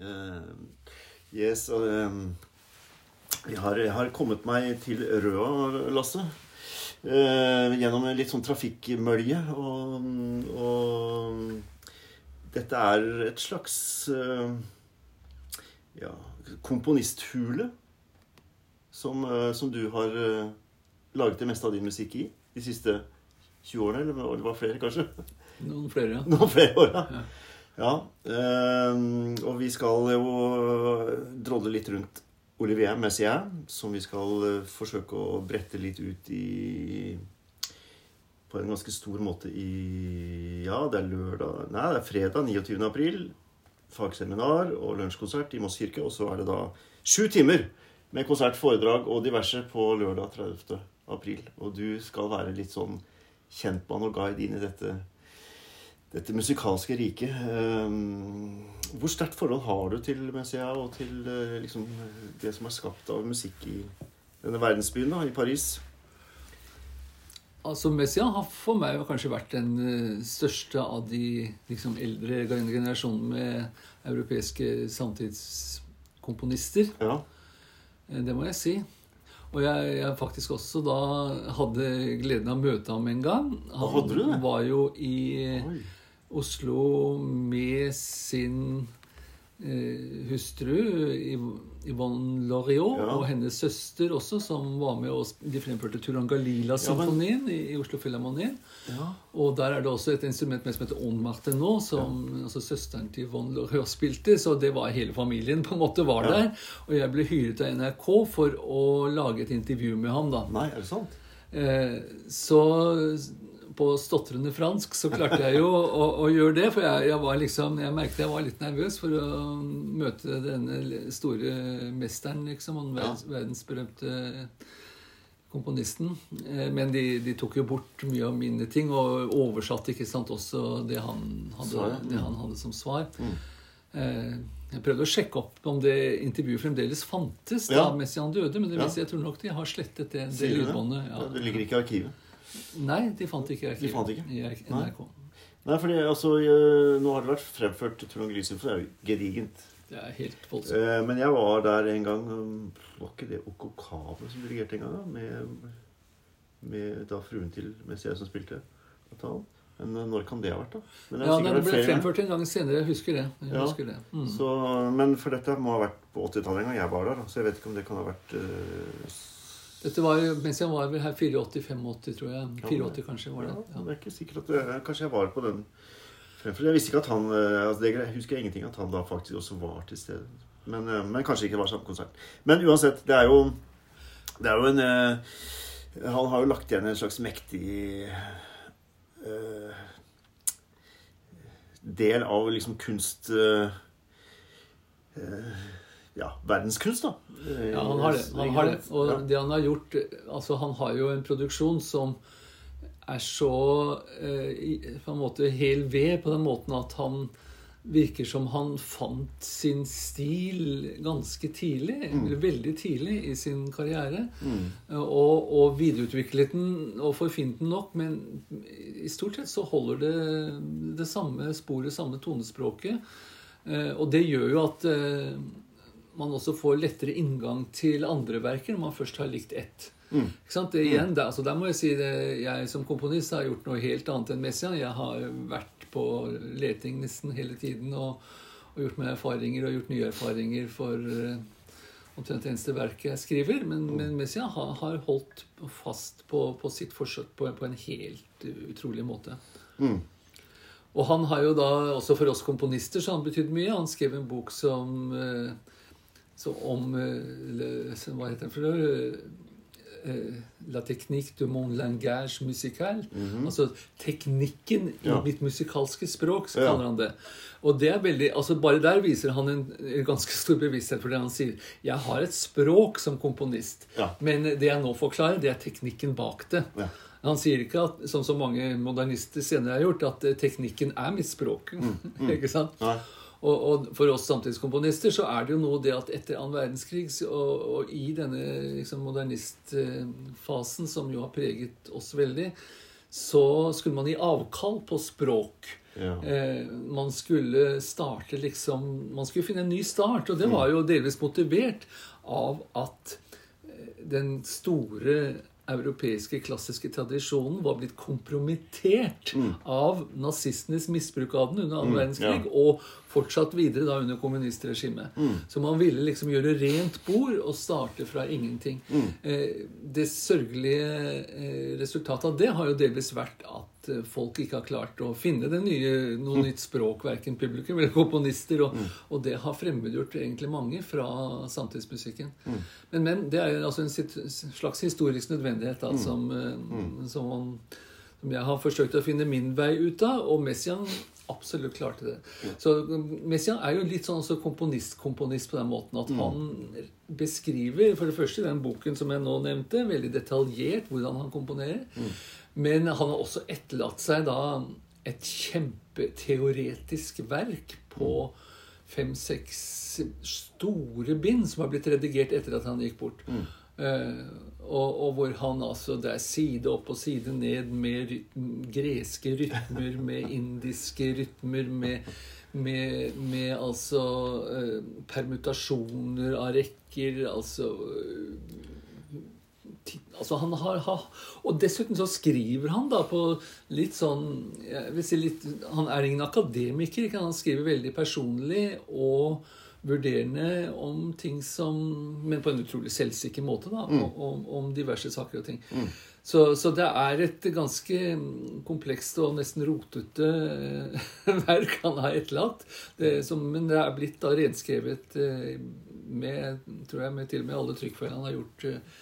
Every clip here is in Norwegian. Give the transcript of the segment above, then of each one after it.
Eh, yes, jeg, har, jeg har kommet meg til Røa, Lasse. Eh, gjennom en litt sånn trafikkmølje. Og, og dette er et slags eh, ja, komponisthule som, som du har laget det meste av din musikk i de siste 20 årene. Eller det var flere, kanskje? Noen flere, ja. Noen flere år, ja. Ja. Ja. eh, og vi skal jo drodle litt rundt Olivier Messier, som vi skal eh, forsøke å brette litt ut i På en ganske stor måte i Ja, det er lørdag Nei, det er fredag 29. april. Fagseminar og lunsjkonsert i Moss kirke. Og så er det da sju timer med konsert, foredrag og diverse på lørdag 30. april. Og du skal være litt sånn kjentmann og guide inn i dette, dette musikalske riket. Um, hvor sterkt forhold har du til Messia og til eh, liksom, det som er skapt av musikk i denne verdensbyen, da, i Paris? Altså Messia har for meg kanskje vært den eh, største av de liksom, eldre generasjonen med europeiske samtidskomponister. Ja. Eh, Det må jeg si. Og jeg, jeg faktisk også da hadde gleden av å møte ham en gang. Han hadde du det? var jo i Oi. Oslo med sin eh, hustru Yvonne Loriot Ja. og hennes søster også, som var med og de fremførte Turangalila-symfonien i, i Oslo Filharmonien. Ja. Og der er det også et instrument med som heter On Martenot, som altså søsteren til Yvonne Loriot spilte. Så det var hele familien på en måte var Ja. der. Og jeg ble hyret av NRK for å lage et intervju med ham, da. Nei, er det sant? Eh, så på stotrende fransk så klarte jeg jo å, å gjøre det. For jeg, jeg var liksom, jeg merket jeg var litt nervøs for å møte denne store mesteren, liksom. Han verdens, verdensberømte komponisten. Eh, Men de, de tok jo bort mye av mine ting og oversatte ikke sant, også det han hadde, Svar, ja. det han hadde som svar. Mm. Eh, Jeg prøvde å sjekke opp om det intervjuet fremdeles fantes Ja. da mens han døde, men det Ja. viser, jeg tror nok de har slettet det, det? lydbåndet. Ja, det ligger ikke i arkivet. Nei, de fant ikke arkivet De fant ikke? i NRK. Nei, fordi altså, eh, Nå har det vært fremført Trond Grysen, for det er jo gedigent. Det er helt voldsomt. Eh, Men jeg var der en gang Var ikke det Okokave som dirigerte en gang? da? Med, med da fruen til jeg som spilte. Men eh, når kan det ha vært, da? Men Ja, det ble fremført en gang senere. Jeg husker det. Jeg Ja. husker det. Mm. Så, men for dette må ha vært på 80-tallet en gang jeg var der. Så jeg vet ikke om det kan ha vært s- Dette var mens jeg var her 84-85, tror jeg. Ja, 84 kanskje var det. Ja, Ja. det er ikke sikkert at det, Kanskje jeg var på den fremfor. Jeg visste ikke at han eh, altså det, Jeg husker ingenting at han da faktisk også var til stede. Men, eh, men kanskje ikke var samme konsert. Men uansett, det er jo Det er jo en eh, Han har jo lagt igjen en slags mektig uh, del av liksom kunst uh, eh, Ja, verdenskunst, da. Eh, Ja, han har det. Han har det. Og Ja. det han har gjort Altså, han har jo en produksjon som er så eh, på en måte hel ved på den måten at han virker som han fant sin stil ganske tidlig, eller veldig tidlig i sin karriere. Mm. Og, og videreutviklet den og forfint den nok, men i stort sett så holder det det samme sporet, samme tonespråket. Eh, Og det gjør jo at eh, man også får lettere inngang til andre verker når man først har likt ett. Mm. Det igjen, det. altså der må jeg si det, jeg som komponist har gjort noe helt annet enn Messiaen. Jeg har vært på leting nesten hele tiden og, og gjort meg erfaringer og gjort nye erfaringer for uh, omtrent eneste verk jeg skriver. Men, men Messiaen har, har holdt fast på, på sitt forsøk på, på en helt utrolig måte. Mm. Og han har jo da, også for oss komponister, så han betydd mye. Han skrev en bok som, eh, så om eh, Hva heter det for noe? Eh, La technique de mon langage musical. Altså teknikken i Mhm. Ja. mitt musikalske språk, så Ja. kaller han det. Og det er veldig, altså Bare der viser han en, en ganske stor bevissthet for det han sier. Jeg har et språk som komponist, Ja. men det jeg nå forklarer, det er teknikken bak det. Ja. Han sier ikke, at, som mange modernister senere har gjort, at eh, teknikken er mitt språk. ikke sant? Nei. Og, og for oss samtidskomponister så er det jo noe det at etter annen verdenskrig og, og i denne liksom, modernistfasen, som jo har preget oss veldig, så skulle man gi avkall på språk. Ja. Eh, man skulle starte liksom Man skulle finne en ny start. Og det var jo delvis motivert av at eh, den store europeiske klassiske tradisjonen var blitt kompromittert av nazistenes misbruk av den under annen verdenskrig, og fortsatt videre da under kommunistregimet. Så man ville liksom gjøre rent bord og starte fra ingenting. Eh, det sørgelige eh, resultatet av det har jo delvis vært at eh, folk ikke har klart å finne det nye, noe nytt språk, verken publikum eller komponister, og, og det har fremmedgjort egentlig mange fra samtidsmusikken. Men, men det er altså en slags historisk nødvendighet da, som, eh, som, som jeg har forsøkt å finne min vei ut av, og Messiaen absolutt klarte det. Så Messiaen er jo litt sånn også komponist-komponist på den måten at han beskriver for det første den boken som jeg nå nevnte, veldig detaljert hvordan han komponerer. Men han har også etterlatt seg da et kjempeteoretisk verk på fem-seks store bind som har blitt redigert etter at han gikk bort. Eh, og, og hvor han altså Det er side opp og side ned med rytm, greske rytmer, med indiske rytmer, med, med, med altså eh, permutasjoner av rekker, altså Altså han har, har Og dessuten så skriver han da på litt sånn jeg vil si litt, Han er ingen akademiker. Ikke? Han skriver veldig personlig og vurderende om ting som Men på en utrolig selvsikker måte, da. Mm. Om, om diverse saker og ting. Så, så det er et ganske komplekst og nesten rotete eh, verk han har etterlatt. Det, som, men det er blitt da renskrevet eh, med, tror jeg, med til og med alle trykkfeil han har gjort eh,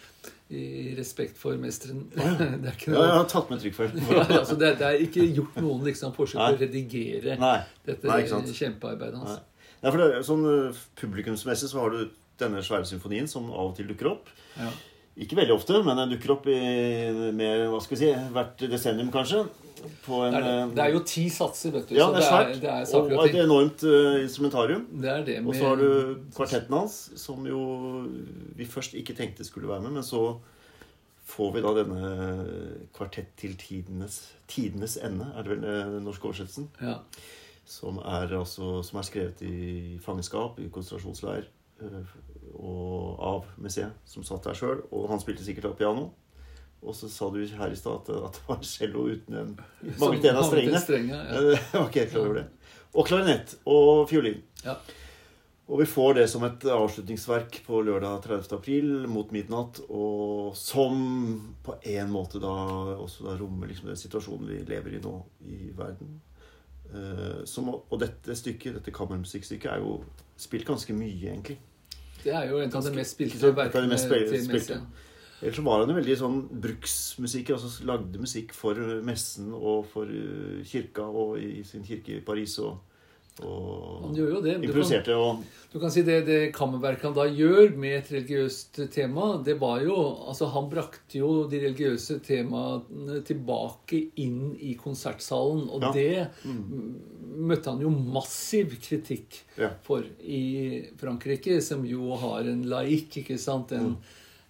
i respekt for mesteren. Det er ikke ja, jeg har tatt med trykkfeil. ja, altså det, det er ikke gjort noen liksom, forsøk på å redigere Nei. dette kjempearbeidet hans. Nei. Ja, for det, sånn eh, Publikumsmessig så har du denne svære symfonien som av og til dukker opp. Ja. Ikke veldig ofte, men den dukker opp i mer, hva skal vi si, hvert desennium kanskje. På en, Det, er, det. eh, er jo ti satser, vet du. Ja, så det er svært. det er og er og et enormt uh, instrumentarium. Det er det Og så har du kvartetten hans, som jo vi først ikke tenkte skulle være med, men så får vi da denne kvartett til tidenes, tidenes ende, er det vel eh, den norske oversettelsen? Ja. Som er, altså, som er skrevet i fangenskap, i konsentrasjonsleir, eh, og av Messier, som satt der sjøl. Og han spilte sikkert av piano. Og så sa du her i stad at, at det var en cello uten en manglet en av strengene. strenge, ja. Helt klar over det. Og klarinett og fiolin. Ja. Og vi får det som et avslutningsverk på lørdag 30. april mot midnatt. Og som på en måte da også da rommer liksom den situasjonen vi lever i nå i verden. Eh, som, og dette stykket, dette kammermusikkstykket, er jo spilt ganske mye, egentlig. Det er jo en av de mest spilte verkene til. Messia. Ellers så var han jo veldig sånn bruksmusiker. Altså lagde musikk for messen og for eh, kirka og i sin kirke i Paris. Og, og Han gjør jo det. Improviserte og du kan si det, det kammerverket han da gjør med et religiøst tema, det var jo Altså, han brakte jo de religiøse temaene tilbake inn i konsertsalen, og Ja. det møtte han jo massiv kritikk Ja. for i Frankrike, som jo har en laik, ikke sant? En,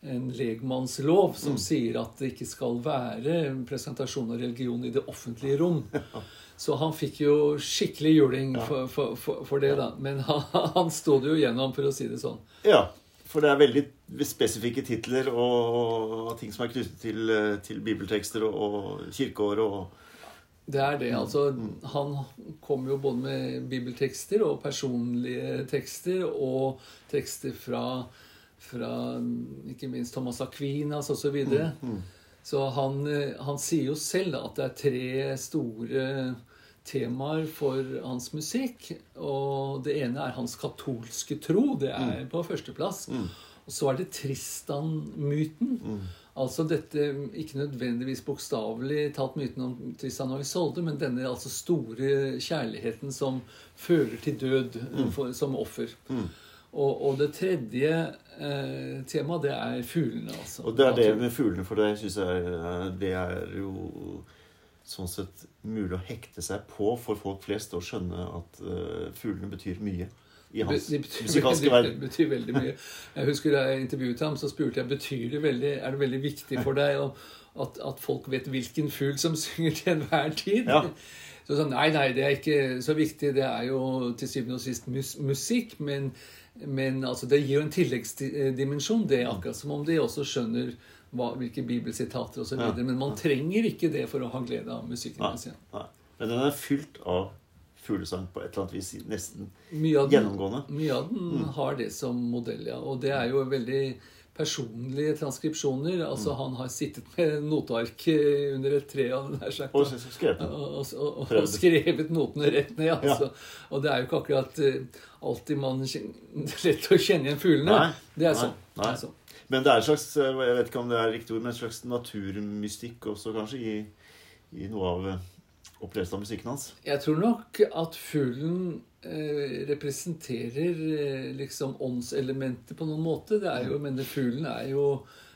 en legmannslov som sier at det ikke skal være en presentasjon av religion i det offentlige rom. Så han fikk jo skikkelig juling for, for, for, for det, da. Men han, han sto det jo gjennom, for å si det sånn. Ja. For det er veldig spesifikke titler og, ting som er knyttet til, til bibeltekster og, og kirkeår og Det er det. altså Han kom jo både med bibeltekster og personlige tekster og tekster fra, fra ikke minst Thomas Aquinas osv. Så, videre. så han, eh, han sier jo selv at det er tre store temaer for hans musikk. Og det ene er hans katolske tro. Det er på førsteplass. Og så er det Tristan-myten. Altså dette, ikke nødvendigvis bokstavelig talt myten om Tristan og Isolde, men denne altså store kjærligheten som fører til død for, som offer. Og, og det tredje eh, temaet, det er fuglene, altså. Og det er det med fuglene, for det syns jeg er- det er jo sånn sett mulig å hekte seg på for folk flest og skjønne at uh, fuglene betyr mye i hans de betyr, musikalske verden. det betyr veldig mye. Jeg husker Da jeg intervjuet ham, så spurte jeg betyr det veldig, er det veldig viktig for deg at, at folk vet hvilken fugl som synger til enhver tid. Ja. Så sånn, Nei, nei, det er ikke så viktig. Det er jo til syvende og sist mus musikk. Men, men altså, det gir jo en tilleggsdimensjon. Det er akkurat som om de også skjønner hva, hvilke bibelsitater osv. Ja. Men man trenger ikke det for å ha glede av musikken. Nei, nei. Men den er fylt av fuglesang på et eller annet vis. Nesten Mye den, gjennomgående. mye av den har det som modell, ja. Og det er jo veldig personlige transkripsjoner. Altså, Han har sittet med noteark eh, under et tre og sagt, Og og, og, og, skrevet notene rett ned. Altså. Og det er jo ikke akkurat eh, alltid man er lett å kjenne igjen fuglene. Nei, Det er sånn. Nei. Men det er en slags jeg vet ikke om det er riktig ord, men en slags naturmystikk også, kanskje, i, i noe av eh, opplevelsen av musikken hans. Jeg tror nok at fuglen eh, representerer eh, liksom åndselementet på noen måte. Det er jo, men fuglen er jo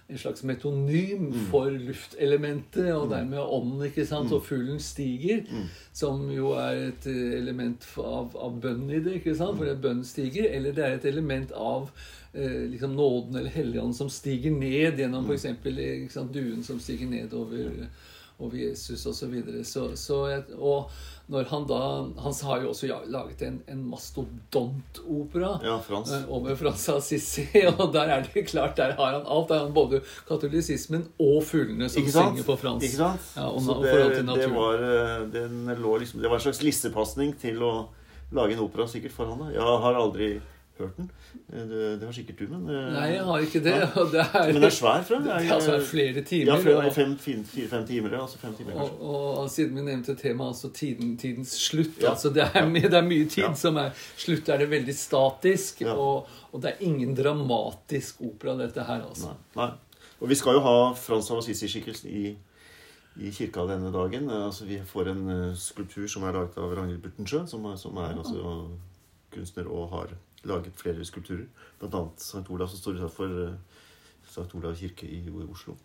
en slags metonym for luftelementet, og dermed ånden, ikke sant? Og fuglen stiger, som jo er et eh, element av, av bønn i det, ikke sant? For det er bønnen stiger, eller det er et element av eh, liksom nåden eller helligånden som stiger ned gjennom f.eks. duen som stiger ned over over Jesus osv. Så videre. så, så og når han da Han har jo også ja, laget en, en mastodontopera Ja, Frans. eh, over Frans Assisi, og der er det klart, der har han alt. Der har han både katolisismen og fuglene som synger på fransk. Ikke sant? Ja, og Så det, det, var, eh, liksom, det var en slags lissepasning til å lage en opera sikkert for han. da. Jeg har aldri hørt den. Eh, Det, det har sikkert du, men eh, Nei, jeg har ikke det. Ja. Og det er, Men det er svær, jeg. det er altså flere timer. Ja, flere- og- fem, fire, fem timer. Altså fem timer, Og, kanskje. og siden vi nevnte temaet, altså tiden, tidens slutt Ja. altså det, er, det er mye tid Ja. som er Slutt er det veldig statisk, og, og det er ingen dramatisk opera, dette her, altså. Nei, nei. Og vi skal jo ha Frans av Assisi-skikkelsen i, i kirka denne dagen. Eh, Altså, vi får en eh, skulptur som er laget av Ragnhild Burtensjø, som er, som er altså, kunstner og har laget flere skulpturer. Blant annet St. Olav, som står utenfor eh, St. Olav kirke i Oslo.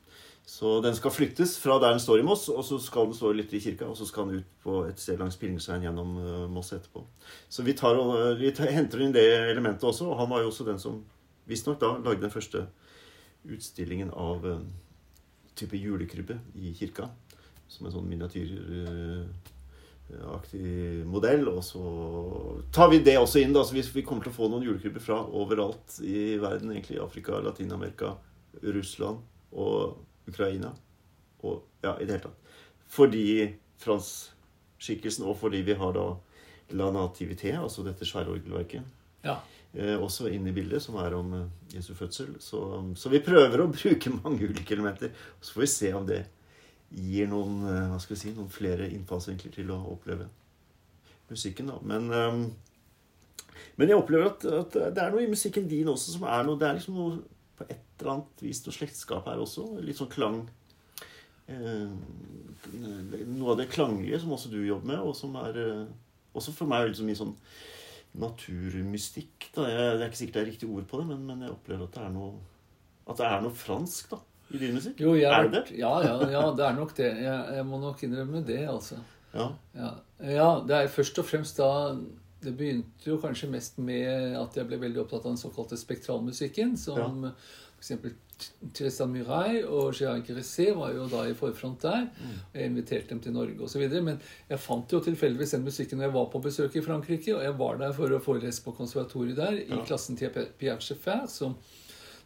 Så den skal flyttes fra der den står i Moss, og så skal den stå litt i kirka, og så skal den ut på et sted langs Pillingsveien gjennom eh, Moss etterpå. Så vi, tar, eh, vi henter inn det elementet også, og han var jo også den som visstnok da lagde den første utstillingen av type julekrybbe i kirka. Som en sånn miniatyraktig modell. Og så tar vi det også inn. da, så vi, kommer til å få noen julekrybber fra overalt i verden. egentlig Afrika, Latin-Amerika, Russland og Ukraina. Og ja, i det hele tatt. Fordi Frans-skikkelsen, og fordi vi har da La Nativité, altså dette svære orgelverket, Ja. eh, også inn i bildet, som er om eh, Jesu fødsel. Så, så vi prøver å bruke mange ulike elementer. Så får vi se om det gir noen, eh, hva skal vi si, noen flere innfallsvinkler til å oppleve musikken. da. Men, um, men jeg opplever at, at det er noe i musikken din også som er noe Det er liksom noe på et eller annet vis noe slektskap her også. Litt sånn klang eh, Noe av det klanglige som også du jobber med, og som er eh, også for meg veldig mye sånn naturmystikk. Da. Jeg, det er ikke sikkert det er riktig ord på det, men, men jeg opplever at det er noe At det er noe fransk da, i din musikk. Jo, jeg, er det det? Ja, ja, ja, det er nok det. Jeg, jeg må nok innrømme det, altså. Ja. Ja. ja, det er først og fremst da Det begynte jo kanskje mest med at jeg ble veldig opptatt av den såkalte spektralmusikken, som Ja. f.eks. Tristan Muray og Gérard Grissé var jo da i forfront der. og Jeg inviterte dem til Norge osv. Men jeg fant jo tilfeldigvis den musikken når jeg var på besøk i Frankrike. Og jeg var der for å forelese på konservatoriet der, i klassen til Pierre Schaeffer, som,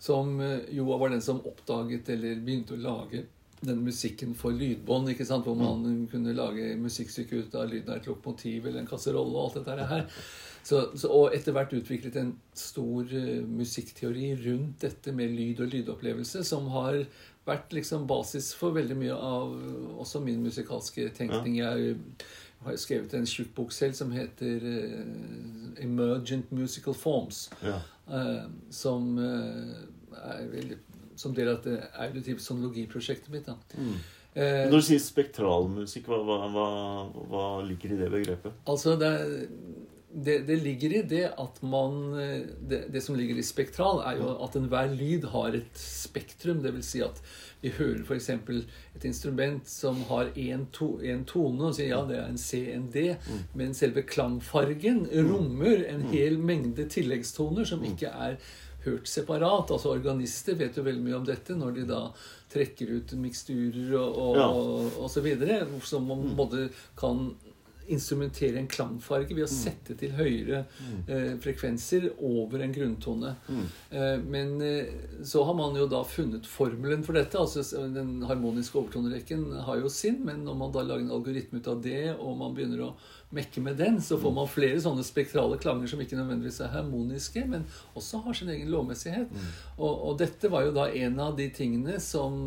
som eh, jo var den som oppdaget eller begynte å lage den musikken for lydbånd, ikke sant? hvor man kunne lage musikkstykke ut av lyden av et lokomotiv eller en kasserolle og alt dette her. Så, så, og etter hvert utviklet en stor uh, musikkteori rundt dette med lyd og lydopplevelse, som har vært liksom basis for veldig mye av også min musikalske tenkning. Jeg har skrevet en tjukk bok selv som heter uh, 'Emergent Musical Forms'. ja. Uh, som eh, er veldig, som del av det auditive sonologiprosjektet mitt. Mm. Eh, Når du sier spektralmusikk, hva, hva, hva, hva ligger i det begrepet? altså, det det, det, ligger i det at man det, det, som ligger i spektral, er jo at enhver lyd har et spektrum. Det vil si at vi hører f.eks. et instrument som har én to, tone, og sier ja, det er en C, en D, mm. men selve klangfargen rommer en hel mengde tilleggstoner som ikke er hørt separat. Altså Organister vet jo veldig mye om dette når de da trekker ut miksturer og, og, ja. og, og så videre, som man både kan instrumentere en klangfarge ved å mm. sette til høyere mm. eh, frekvenser over en grunntone. Mm. Eh, men eh, så har man jo da funnet formelen for dette. altså Den harmoniske overtonerekken har jo sin, men når man da lager en algoritme ut av det, og man begynner å mekke med den, så får man flere sånne spektrale klanger som ikke nødvendigvis er harmoniske, men også har sin egen lovmessighet. Mm. Og, og, dette var jo da en av de tingene som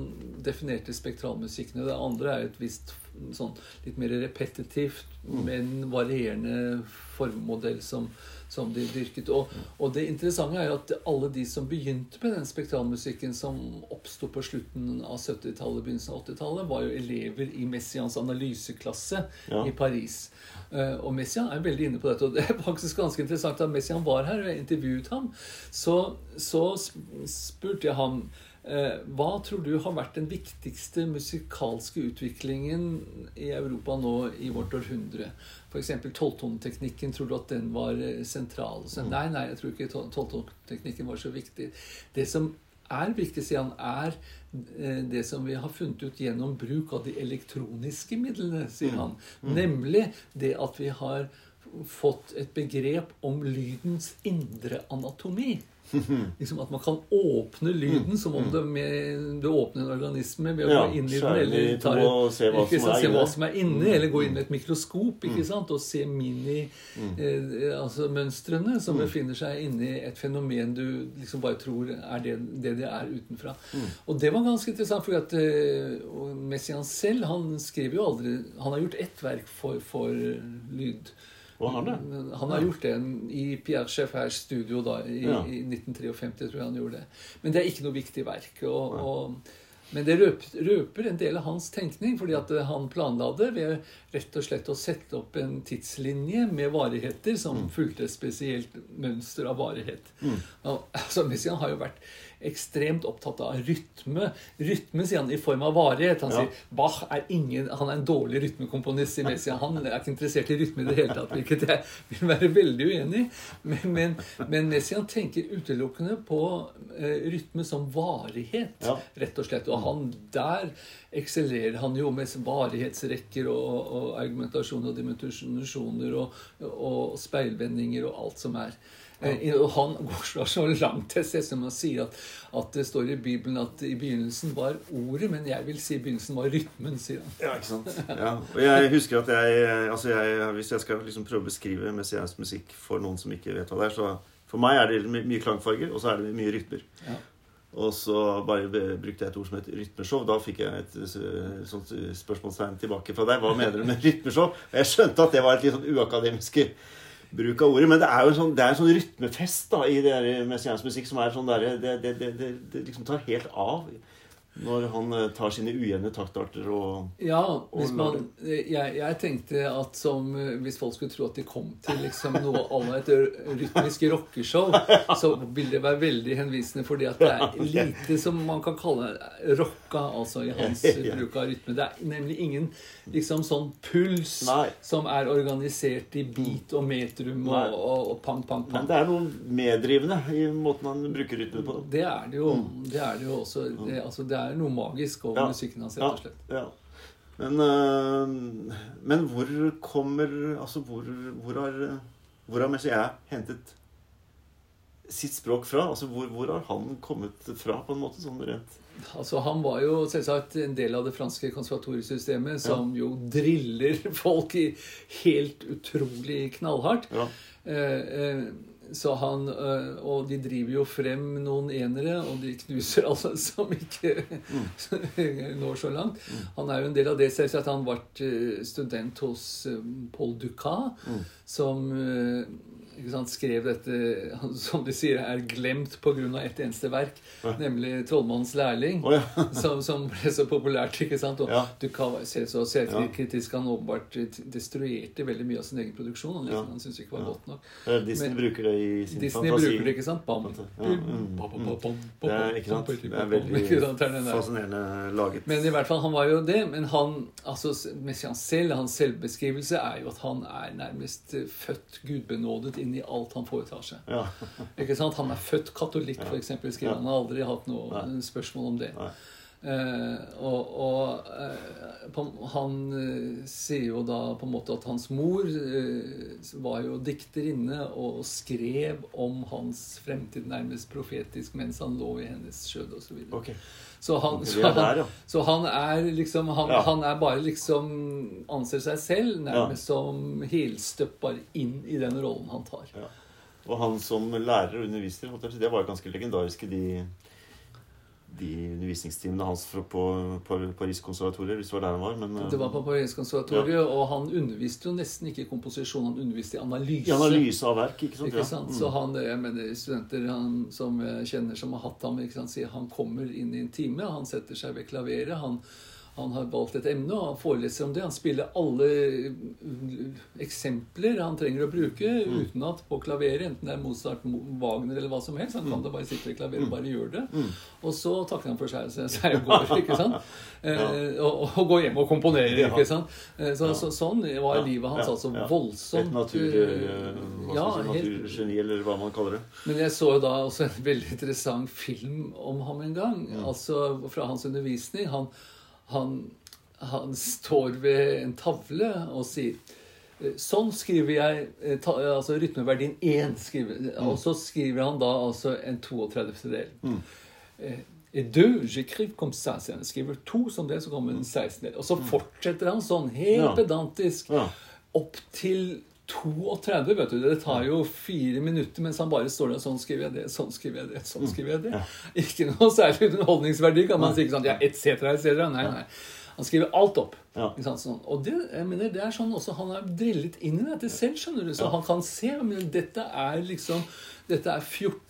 definerte spektralmusikkene. Det andre er et visst sånn litt mer repetitivt, mm. men varierende formmodell som, som de dyrket. Og, og, det interessante er at alle de som begynte med den spektralmusikken som oppsto på slutten av 70-tallet, begynnelsen av 80-tallet, var jo elever i Messians analyseklasse ja. i Paris. Uh, og Messian er veldig inne på dette. Og det er faktisk ganske interessant at Messian var her og jeg intervjuet ham, så, så spurte jeg ham Eh, hva tror du har vært den viktigste musikalske utviklingen i Europa nå i vårt århundre? F.eks. tolvtoneteknikken. Tror du at den var eh, sentral? Så, mm. nei, nei, jeg tror ikke tolvtoneteknikken var så viktig. Det som er viktig, sier han, er eh, det som vi har funnet ut gjennom bruk av de elektroniske midlene, sier mm. han. Mm. Nemlig det at vi har fått et begrep om lydens indre anatomi. Liksom At man kan åpne lyden som om mm. med, du åpner en organisme ved å ja, gå inn i den, eller tar, se, hva som, sant, se hva som er inne, mm. eller gå inn med et mikroskop ikke mm. sant, og se mini-mønstrene eh, altså mønstrene som befinner seg inni et fenomen du liksom bare tror er det det, det er utenfra. Og det var ganske interessant, for at uh, Messiaen selv han skriver jo aldri Han har gjort ett verk for, for lyd. Og han, det? han har gjort det i Pierre Schäffers studio da, i, ja. i, 1953. tror jeg han gjorde det. Men det er ikke noe viktig verk. Og, og, men det røper, en del av hans tenkning, fordi at han planla det ved rett og slett å sette opp en tidslinje med varigheter som mm. fulgte et spesielt mønster av varighet. Mm. Altså, Messian har jo vært ekstremt opptatt av rytme. Rytme, sier han, i form av varighet. Han ja. sier Bach er ingen, han er en dårlig rytmekomponist. i Messia. Han er ikke interessert i rytme i det hele tatt, hvilket jeg vil være veldig uenig i. Men, men, men Messian tenker utelukkende på eh, rytme som varighet, ja. rett og slett. Og han der eksellerer han jo med varighetsrekker og, og argumentasjon og dimensjoner og, og speilvendinger og alt som er. Ja. Og han går så langt til seg som han sier at, at, det står i Bibelen at i begynnelsen var ordet, men jeg vil si i begynnelsen var rytmen, sier han. Ja, ikke sant. Ja. Og jeg husker at jeg, altså jeg Hvis jeg skal liksom prøve å beskrive messiansk musikk for noen som ikke vet hva det er, så for meg er det mye klangfarger, og så er det mye rytmer. Ja. Og så bare brukte jeg et ord som het rytmeshow. Da fikk jeg et sånt spørsmålstegn tilbake fra deg. Hva mener du med rytmeshow? Og jeg skjønte at det var et litt sånn uakademisk bruk av ordet. Men det er jo en sånn, en sånn rytmefest da, i messiansk musikk som er sånn der, det, det, det, det, liksom tar helt av. Når han eh, tar sine ujevne taktarter og Ja, hvis man, jeg, jeg, tenkte at som eh, Hvis folk skulle tro at de kom til liksom noe à et rytmisk rockeshow, så ville det være veldig henvisende fordi at det er lite som man kan kalle rocka, altså i hans bruk av rytme. Det er nemlig ingen liksom sånn puls Nei. som er organisert i beat og metrum og, og, og pang, pang, pang. Men det er noe meddrivende i måten han bruker rytme på. Det er det jo. Mm. Det er det jo også. Det, altså, det er er noe magisk over ja. musikken hans, rett og slett. Ja. Men, uh, men, hvor kommer Altså, hvor, hvor har, hvor har Messier hentet sitt språk fra? Altså, hvor, hvor, har han kommet fra, på en måte? sånn rent? Altså, Han var jo selvsagt en del av det franske konservatoriesystemet, som ja. jo driller folk i helt utrolig knallhardt. Ja. Eh, eh, så han, øh, Og de driver jo frem noen enere, og de knuser alle som ikke mm. når så langt. Mm. Han er jo en del av det. Selvsagt han ble øh, student hos øh, Paul Ducat, mm. som sant, skrev dette som de sier er glemt pga. ett eneste verk, nemlig 'Trollmannens lærling', oh, ja. som, som ble så populært. ikke sant? Og Ja. du kan se så selvkritisk han åpenbart destruerte veldig mye av sin egen produksjon. Han, liksom, Ja. han syntes ikke var godt nok. Disney Men- bruker det i sin Disney fantasi. bruker det, ikke sant? Bam. Ja, mm, Det er, ikke sant? Det er veldig er fascinerende laget. Men i hvert fall, han var jo det. Men han, altså, selv, hans selvbeskrivelse er jo at han er nærmest eh, født gudbenådet inn i alt han foretar seg. Ja. Ikke sant? Han er født katolikk, for eksempel, skriver han. Har aldri hatt noe spørsmål om det. Nei. Eh, og og eh, på, han eh, sier jo da på en måte at hans mor var jo dikterinne og skrev om hans fremtid nærmest profetisk mens han lå i hennes skjød osv. Så, okay. så, han, så, han, så han er liksom han, han er bare liksom Anser seg selv nærmest som helstøpper inn i den rollen han tar. ja. Og han som lærer og underviser, det var jo ganske legendariske, de, de undervisningstimene hans på, på Paris-konservatoriet, hvis det var der han var. Men, eh, Det var på Paris-konservatoriet, og han underviste jo nesten ikke i komposisjon, han underviste i analyse. i analyse av verk, ikke sant? Ikke Ja. sant? Mm. Så han, jeg mener, Studenter han, som jeg kjenner som har hatt ham, ikke sant, sier han kommer inn i en time, han setter seg ved klaveret. Han, han har valgt et emne, og han foreleser om det. Han spiller alle mm, eksempler han trenger å bruke Mm. uten at på klaveret, enten det er Mozart, Mo- Wagner eller hva som helst. Han kan da bare sitte ved klaveret og bare gjøre det. Mm. Og så takker han for seg, seg, og går, ikke sant? Ja. Eh, og, og går hjem og komponerer, ikke sant? Eh, så, så, sånn var livet hans. altså voldsomt Et natur, eh, ja, naturgeni, eller hva man kaller det. men jeg så jo da også en veldig interessant film om ham en gang. Altså fra hans undervisning. Han, han, han står ved en tavle og sier eh, Sånn skriver jeg eh, ta, altså rytmeverdien 1. Skriver, Og så skriver han da altså en 32. del. Mm. Eh, Et deux, j'écrive comme ça. han. Jeg skriver to som det, så kommer en 16 del. Og så fortsetter han sånn, helt Ja. pedantisk Ja. opp til 32, vet du. Det tar jo fire minutter mens han bare står der sånn skriver jeg det, sånn skriver jeg det, sånn skriver jeg det. Ikke noe særlig underholdningsverdi, kan man si. ikke sant? Ja, et cetera, et cetera. Nei, nei. Han skriver alt opp. Ja. Sånn. Og det, jeg mener, det er sånn også Han er drillet inn i dette selv, skjønner du. Så Ja. han kan se men dette er liksom Dette er 14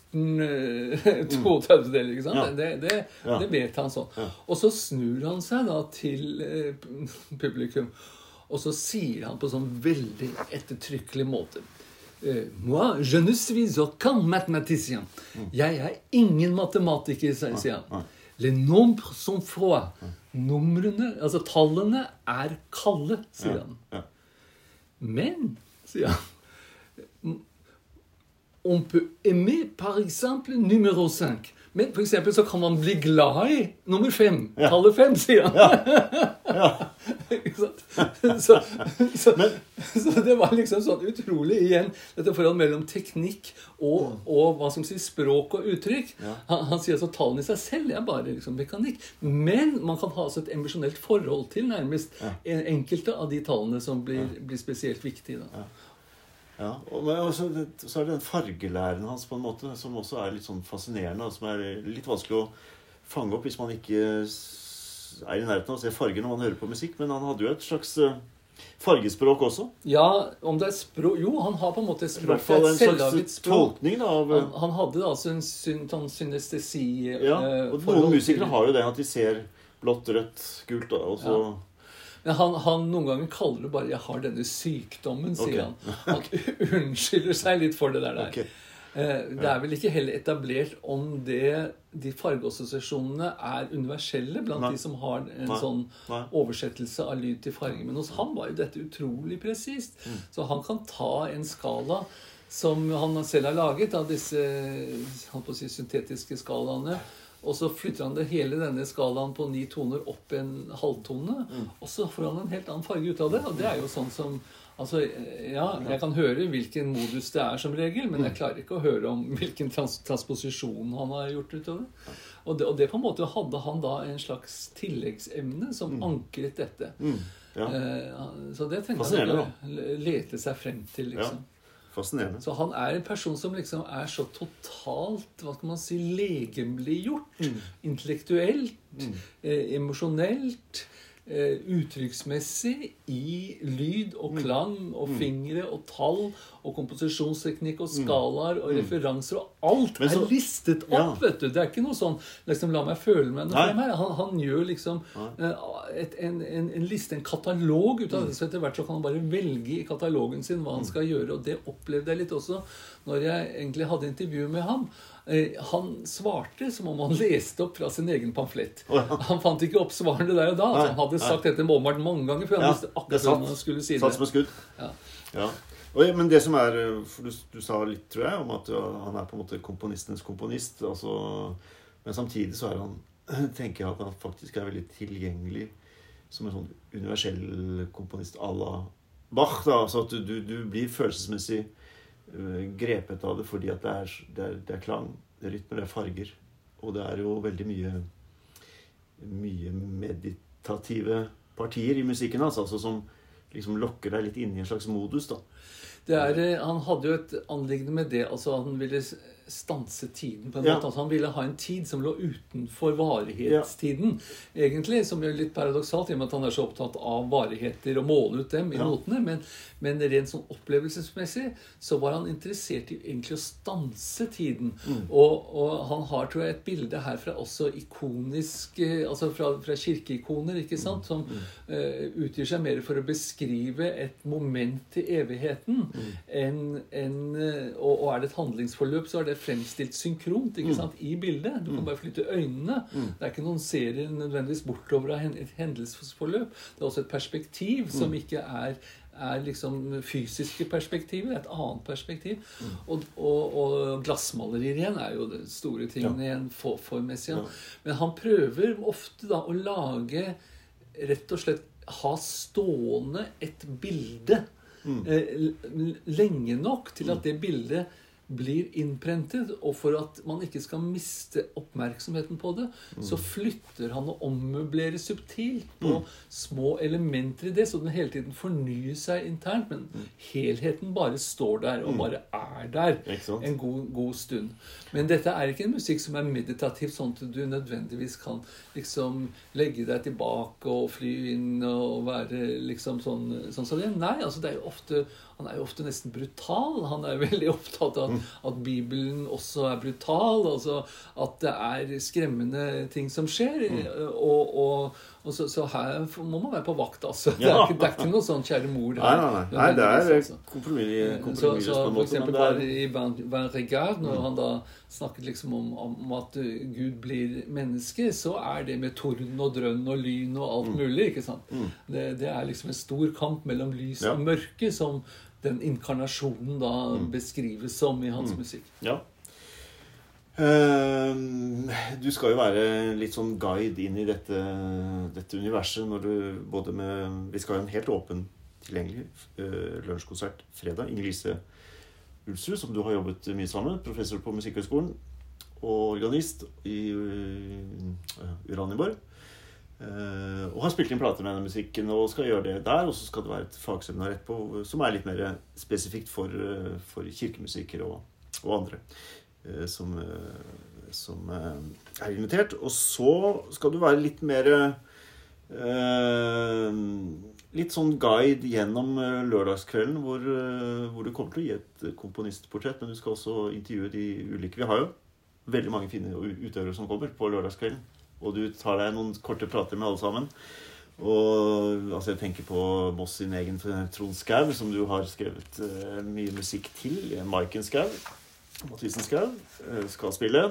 to 32 ikke sant? Ja. Det, det, det vet han sånn. Og så snur han seg da til eh, publikum, og så sier han på sånn veldig ettertrykkelig måte eh, Moi, je ne suis aucun mathématicien. Jeg er ingen matematiker, sier han. Les nombres sont froids. Numrene, altså tallene, er kalde, sier han. Men, sier han On peut aimer par exemple numéro 5. Men for eksempel så kan man bli glad i nummer fem. Ja. Tallet fem, sier han. Ikke sant? Så, så, så det var liksom sånn utrolig igjen dette forholdet mellom teknikk og, og hva som sier språk og uttrykk. Ja. Han, han sier altså tallene i seg selv er bare liksom mekanikk. Men man kan ha altså et emosjonelt forhold til nærmest Ja. en- enkelte av de tallene som blir, blir spesielt viktige. Da. Ja, og, men også, så er det den fargelæren hans på en måte, som også er litt sånn fascinerende, og som er litt vanskelig å fange opp hvis man ikke er i nærheten av å se farger når man hører på musikk. Men han hadde jo et slags eh, fargespråk også. Ja, om det er språk Jo, han har på en måte et I språk. hvert fall en slags tolkning da, av Han, han hadde altså en syn, sånn synestesi Ja, eh, og forhold noen musikere har jo det at de ser blått, rødt, gult, da, og så Men han, han noen ganger kaller det bare 'jeg har denne sykdommen', sier okay. han. Han unnskylder seg litt for det der. der. Ok. Eh, Det er vel ikke heller etablert om det, de fargeassosiasjonene er universelle blant Nei. de som har en Nei. sånn Nei. oversettelse av lyd til farge. Men hos han var jo dette utrolig presist. Mm. Så han kan ta en skala som han selv har laget, av disse si, syntetiske skalaene. Og så flytter han det hele denne skalaen på ni toner opp en halvtone. Mm. Og så får han en helt annen farge ut av det. Og det er jo sånn som Altså, ja, jeg kan høre hvilken modus det er som regel, men Mm. jeg klarer ikke å høre om hvilken trans transposisjon han har gjort utover. Og det. Og det på en måte hadde han da en slags tilleggsemne som ankret dette. mm, ja, Eh, så det tenkte jeg å lete seg frem til, liksom. Fascinerende. Så han er en person som liksom er så totalt hva skal man si, legemliggjort. Mm. Intellektuelt, eh, emosjonelt. Eh, uttrykksmessig i lyd og klang og fingre og tall og komposisjonsteknikk og skalaer og referanser og alt så- er listet opp, Ja. vet du. Det er ikke noe sånn liksom, La meg føle meg noe frem her. Han, han gjør liksom eh, et, en, en, en liste, en katalog ut av det. Så etter hvert så kan han bare velge i katalogen sin hva han skal gjøre. Og det opplevde jeg litt også når jeg egentlig hadde intervju med ham. Eh, Han svarte som om han leste opp fra sin egen pamflett. Han fant ikke opp svarene der og da. Han hadde sagt dette åpenbart mange ganger, for han visste akkurat hvordan han skulle si Satt som et skudd. Ja. Ja. Men det som er for du, du sa litt, tror jeg, om at han er på en måte komponistenes komponist. Altså, men samtidig så er han tenker jeg at han faktisk er veldig tilgjengelig som en sånn universell komponist à la Bach. Da. Altså at du, du, du blir følelsesmessig grepet av det fordi at det er, det er, det er klang, det er rytmer, det er farger. Og det er jo veldig mye mye meditative partier i musikken hans, altså som liksom lokker deg litt inn i en slags modus. da. Det er, eh, han hadde jo et anliggende med det. altså Han ville stanse tiden. på en Ja. måte. Altså Han ville ha en tid som lå utenfor varighetstiden. Egentlig, Som er litt paradoksalt, i og med at han er så opptatt av varigheter og måle ut dem i Ja. notene. Men, men rent sånn opplevelsesmessig så var han interessert i egentlig å stanse tiden. Mm. Og, og han har, tror jeg, et bilde her fra også ikonisk eh, Altså fra, fra kirkeikoner, ikke sant? Mm. Som eh, utgir seg mer for å beskrive et moment til evigheten. enn enn, en, og, og er det et handlingsforløp, så er det fremstilt synkront ikke sant, i bildet. Du kan bare flytte øynene. Det er ikke noen serie nødvendigvis bortover av et hendelsesforløp. Det er også et perspektiv som ikke er er liksom fysiske perspektiver, Et annet perspektiv. Og, og, og glassmalerier igjen er jo det store tingene igjen for, formessig. Ja. Men han prøver ofte da å lage Rett og slett ha stående et bilde eh, l- l- lenge nok til at det bildet blir innprentet, og for at man ikke skal miste oppmerksomheten på det, så flytter han og ommøblerer subtilt på små elementer i det, så den hele tiden fornyer seg internt, men helheten bare står der, og bare er der en god, god stund. Men dette er ikke en musikk som er meditativ, sånn at du nødvendigvis kan liksom legge deg tilbake og fly inn og være liksom sånn, sånn som det. Nei, altså det er jo ofte han er jo ofte nesten brutal. Han er veldig opptatt av at, Bibelen også er brutal. Altså at det er skremmende ting som skjer. Og, og, og så, så her må man være på vakt, altså. Det er ikke, det er ikke noe sånn 'kjære mor' Nei, nei, nei. nei det er altså. kompromiss- Så, så for eksempel bare er, i Van, Regard, når han da snakket liksom om, om at Gud blir menneske, så er det med torden og drønn og lyn og alt mulig. ikke sant? Det, det er liksom en stor kamp mellom lys Ja. og mørke som den inkarnasjonen da beskrives som i hans musikk. ja. Uh, du skal jo være litt sånn guide inn i dette, dette universet når du både med Vi skal ha en helt åpen tilgjengelig uh, lunsjkonsert fredag. Inger Lise Ulsrud, som du har jobbet mye sammen med, professor på Musikkhøgskolen og organist i uh, Uranienborg. Eh, og har spilt inn plater med denne musikken og skal gjøre det der. Og så skal det være et fagseminar etterpå som er litt mer spesifikt for, eh, for kirkemusikere og, og andre uh, som, uh, som er invitert. Og så skal du være litt mer Litt sånn guide gjennom lørdagskvelden hvor, hvor du kommer til å gi et komponistportrett, men du skal også intervjue de ulike. Vi har jo veldig mange fine utøvere som kommer på lørdagskvelden. Og du tar deg noen korte prater med alle sammen. Og altså, jeg tenker på Moss sin egen Trond Skau, som du har skrevet uh, mye musikk til. Maiken Skau. Mathisen Skau uh, skal spille.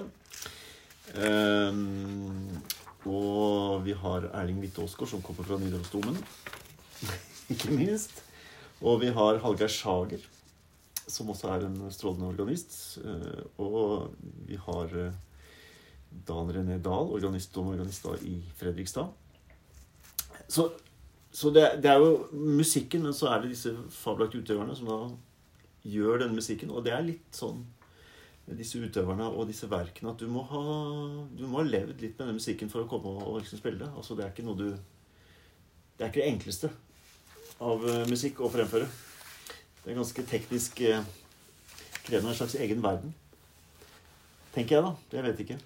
Um, og vi har Erling Hvitte Aasgaard, som kommer fra Nidarosdomen. Ikke minst. Og vi har Hallgeir Sjager, som også er en strålende organist. Uh, og vi har eh, Dan René Dahl, organist og organist i Fredrikstad. Så, så det, det er jo musikken, men så er det disse fabelaktige utøverne som da gjør denne musikken. Og det er litt sånn med disse utøverne og disse verkene at du må ha, du må ha levd litt med den musikken for å komme og liksom spille det. Altså, det er ikke noe du Det er ikke det enkleste av eh, musikk å fremføre. Det er ganske teknisk eh, krevende. En slags egen verden. Tenker jeg, da. Jeg vet ikke.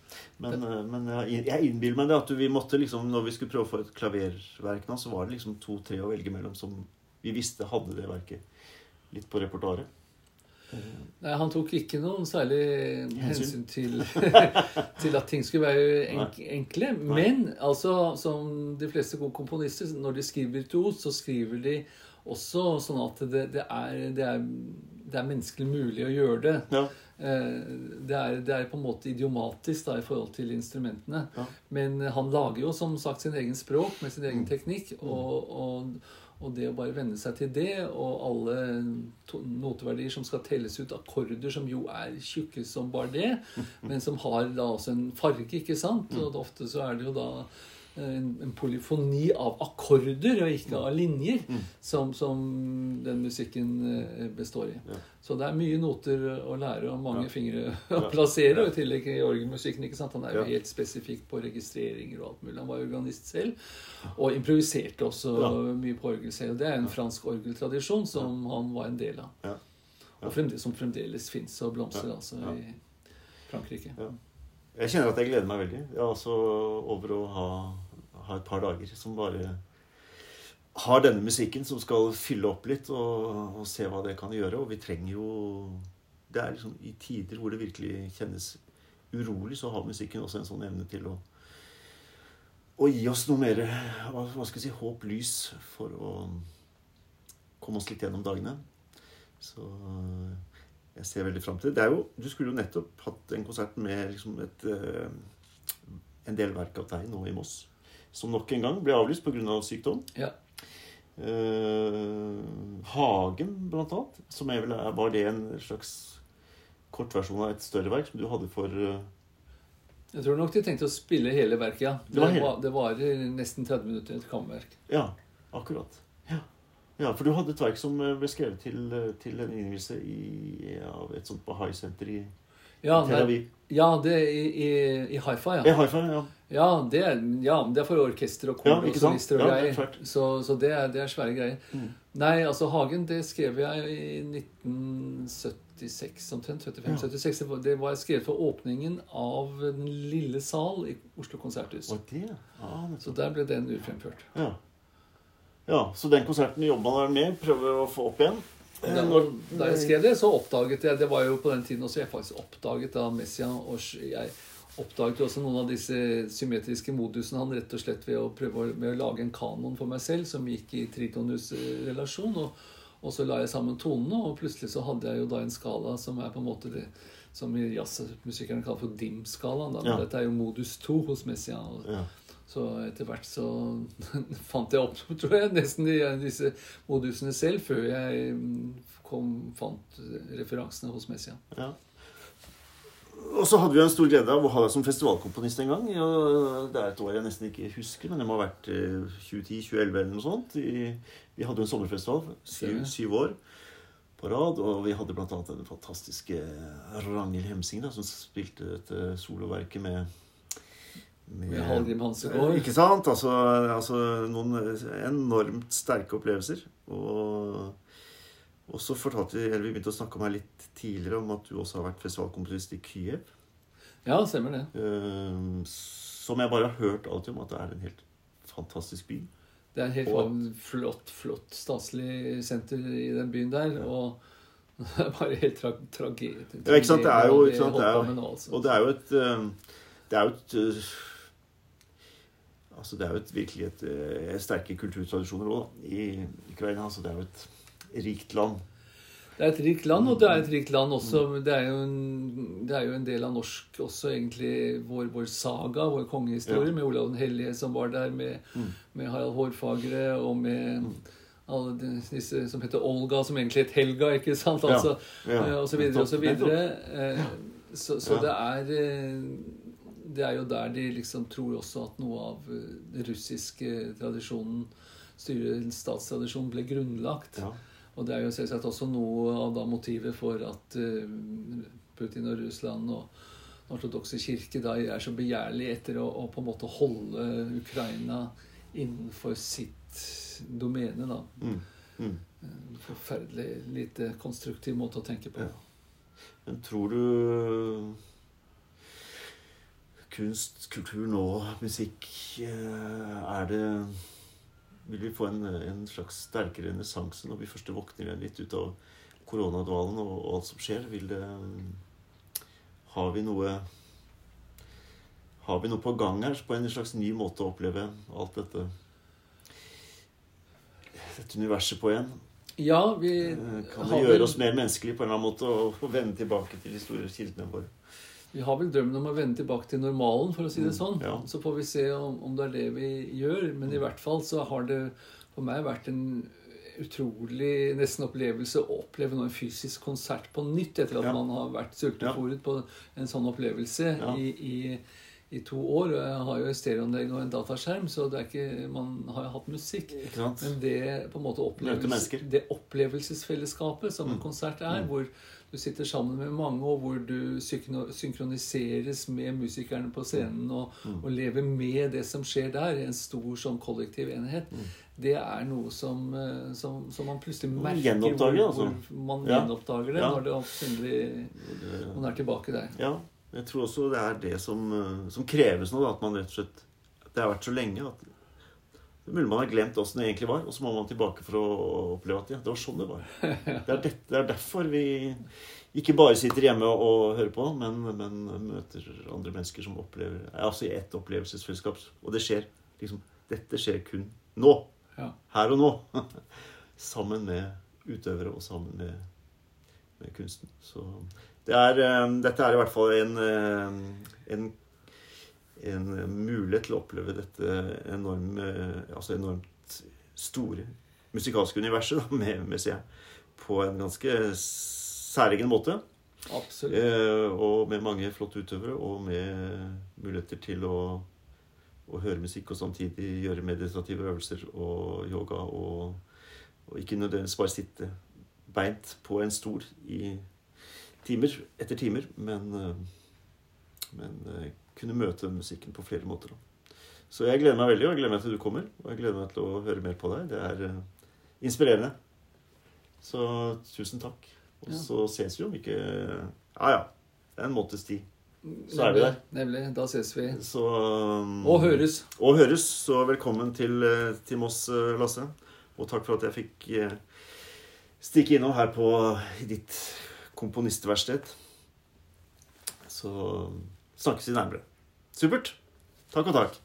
Men, eh, men jeg jeg innbiller meg det at vi måtte liksom, når vi skulle prøve å få et klaververk nå, så var det liksom to-tre å velge mellom som vi visste hadde det verket litt på repertoaret. Nei, han tok ikke noen særlig Hensyn. hensyn til, til at ting skulle være enk enkle. Men altså, som de fleste gode komponister, når de skriver virtuos, så skriver de også sånn at det, det, er, det, er, det er menneskelig mulig å gjøre det. Ja. Eh, Det er, det er på en måte idiomatisk da, i forhold til instrumentene. Ja. Men han lager jo som sagt sin egen språk med sin egen Mm. teknikk. Og, og, og det å bare venne seg til det, og alle noteverdier som skal telles ut, akkorder som jo er tjukke som bare det, men som har da også en farge, ikke sant? Mm. Og ofte så er det jo da en, polyfoni av akkorder og ikke av linjer Mm. som, som den musikken eh, består i. Ja. Så det er mye noter å lære og mange Ja. fingre å plassere. Og i tillegg i orgelmusikken. ikke sant? Han er jo Ja. helt spesifikk på registreringer og alt mulig. Han var organist selv. Og improviserte også mye på orgel selv. Det er en fransk orgeltradisjon som han var en del av. Og fremdeles, som fremdeles fins og blomstrer altså i Frankrike. Ja. Jeg kjenner at jeg gleder meg veldig. Ja, altså over å ha, ha et par dager som bare har denne musikken som skal fylle opp litt og, og se hva det kan gjøre. Og vi trenger jo Det er liksom i tider hvor det virkelig kjennes urolig, så har musikken også en sånn evne til å å gi oss noe mer hva skal jeg si, håp, lys, for å komme oss litt gjennom dagene. Så jeg ser veldig fram til det. det jo, du skulle jo nettopp hatt en konsert med liksom et, eh, en del verk av deg nå i Moss. Som nok en gang ble avlyst pga. Av sykdom. Ja. Eh, Hagen, blant annet. Som er vel, var det en slags kortversjon av et større verk som du hadde for eh, Jeg tror nok de tenkte å spille hele verket, ja. Det var Det, var, det varer nesten 30 minutter, et kammerverk. Ja, akkurat. Ja. ja, for du hadde et verk som eh, ble skrevet til, eh, til en innvielse i, av et sånt Bahai-senter i Ja, Tel Aviv. ja det i, i, i hi-fi, ja. I Haifa, ja. Ja, det er, ja, det er for orkester og kor Ja, og solister og Ja, er greier. klart. Så, så det, er, det er svære greier. Mm. Nei, altså Hagen, det skrev jeg i 1976 omtrent. 75-76. Det var- Det var skrevet for åpningen av Den lille sal i Oslo konserthus. Og det? Ja. Så der ble den urfremført. Ja. ja, så den konserten jobba dere med, prøver å få opp igjen. Eh, når- da jeg skrev det, så oppdaget jeg Det var jo på den tiden også jeg faktisk oppdaget da Messiaen og jeg oppdaget også noen av disse symmetriske modusene han rett og slett ved å prøve å, lage en kanon for meg selv som gikk i tritonusrelasjon. Og, og så la jeg sammen tonene, og plutselig så hadde jeg jo da en skala som er på en måte det som jazzmusikerne kaller for dim-skalaen. Ja. dette er jo modus 2 hos Messiaen. og ja. Så etter hvert så fant jeg opp tror jeg, nesten disse modusene selv før jeg mm, kom, fant referansene hos Messia. Ja. Og så hadde vi en stor glede av å ha deg som festivalkomponist en gang. Det er et år jeg nesten ikke husker, men det må ha vært eh, 2010-2011 eller noe sånt. Vi hadde jo en sommerfestival, syv, syv år på rad. Og vi hadde annet den fantastiske Ragnhild Hemsing, da, som spilte dette soloverket med Med Hallgrim Hansegård. Ikke sant? Altså, altså noen enormt sterke opplevelser. Og, og så fortalte vi, eller vi begynte å snakke om her litt tidligere om at du også har vært festivalkomponist i Kyiv. Ja, stemmer det. eh, som jeg bare har hørt alltid om at det er en helt fantastisk by. Det er en helt Og- flott, flott staselig senter i den byen der. Og det er bare helt tra tragedie. Ja, ikke sant? Det er jo? Det er jo, og det er jo et eh, Det er jo et eh, Altså, det er jo et, virkelig et, et sterke kulturtradisjoner òg, i Ukraina. Altså, det er jo et rikt land. Det er et rikt land, og det er et rikt land også. Det er jo en, det er jo en del av norsk også, egentlig, vår, vår saga, vår kongehistorie, Ja. med Olav den hellige som var der, med, Mm. med Harald Hårfagre og med alle de- disse som heter Olga, som egentlig het Helga, ikke sant? Altså, Ja. Ja. og så videre og så videre. Eh, Så, så det er eh, Det er jo der de liksom tror også at noe av eh, den russiske tradisjonen, statstradisjonen, ble grunnlagt. Ja. Og det er jo selvsagt også noe av da motivet for at eh, Putin og Russland og den ortodokse kirke da er så begjærlig etter å, å på en måte holde Ukraina innenfor sitt domene. da. Mm. Mm. En forferdelig lite konstruktiv måte å tenke på. Ja. Men tror du kunst, kultur nå, musikk eh, Er det Vil vi få en, en slags sterkere renessanse når vi først våkner igjen litt ut av koronadvalen og, og alt som skjer? Vil det Har vi noe Har vi noe på gang her på en slags ny måte å oppleve alt dette Dette universet på igjen? Ja, vi Eh, Kan det gjøre oss mer menneskelige på en eller annen måte og, og vende tilbake til de store kildene våre? Vi har vel drømmen om å vende tilbake til normalen, for å si det Mm, sånn. ja. Så får vi se om, om det er det vi gjør. Men i hvert fall så har det for meg vært en utrolig nesten opplevelse å oppleve en fysisk konsert på nytt etter at Ja. man har vært sultefòret på en sånn opplevelse Ja. i, i, i to år. Og jeg har jo stereoanlegg og en dataskjerm, så det er ikke, man har jo hatt musikk. Men det på en måte opplevelses, det opplevelsesfellesskapet som en Mm. konsert er, Mm. hvor du sitter sammen med mange, og hvor du synkroniseres med musikerne på scenen og, Mm. og lever med det som skjer der, i en stor sånn kollektiv enhet, Mm. det er noe som, eh, som, som man plutselig merker hvor, altså. hvor man Ja. gjenoppdager det Ja. når det endelig man er tilbake der. Ja, jeg tror også det er det som, eh, som kreves nå. Da, at man rett og slett Det har vært så lenge at det er mulig man har glemt åssen det egentlig var, og så må man tilbake for å oppleve at ja, det var sånn det var. Det er, det, det er derfor vi ikke bare sitter hjemme og, og hører på, men, men møter andre mennesker som opplever Altså i ett opplevelsesfellesskap. Og det skjer liksom Dette skjer kun nå. Ja. Her og nå. Sammen med utøvere og sammen med, med kunsten. Så det er, eh, dette er i hvert fall en, eh, en, en mulighet til å oppleve dette enorme, altså enormt store musikalske universet da, med, med jeg, på en ganske særegen måte. Absolutt. Eh, og med mange flotte utøvere, og med muligheter til å, å høre musikk og samtidig gjøre meditative øvelser og yoga, og, og ikke nødvendigvis bare sitte beint på en stol i timer etter timer, men, eh, men eh, kunne møte musikken på flere måter. Da. Så jeg gleder meg veldig, og jeg gleder meg til du kommer. Og jeg gleder meg til å høre mer på deg. Det er uh, inspirerende. Så tusen takk. Og Ja. så ses vi om ikke Ja, ja. Det er en måneds tid. Så er vi der. Nemlig. Da ses vi. Så um, Og høres. Og høres. Så velkommen til, eh, til Moss, eh, Lasse. Og takk for at jeg fikk uh, stikke innom her på ditt komponistverksted. Så snakkes vi nærmere. Supert. Takk og takk.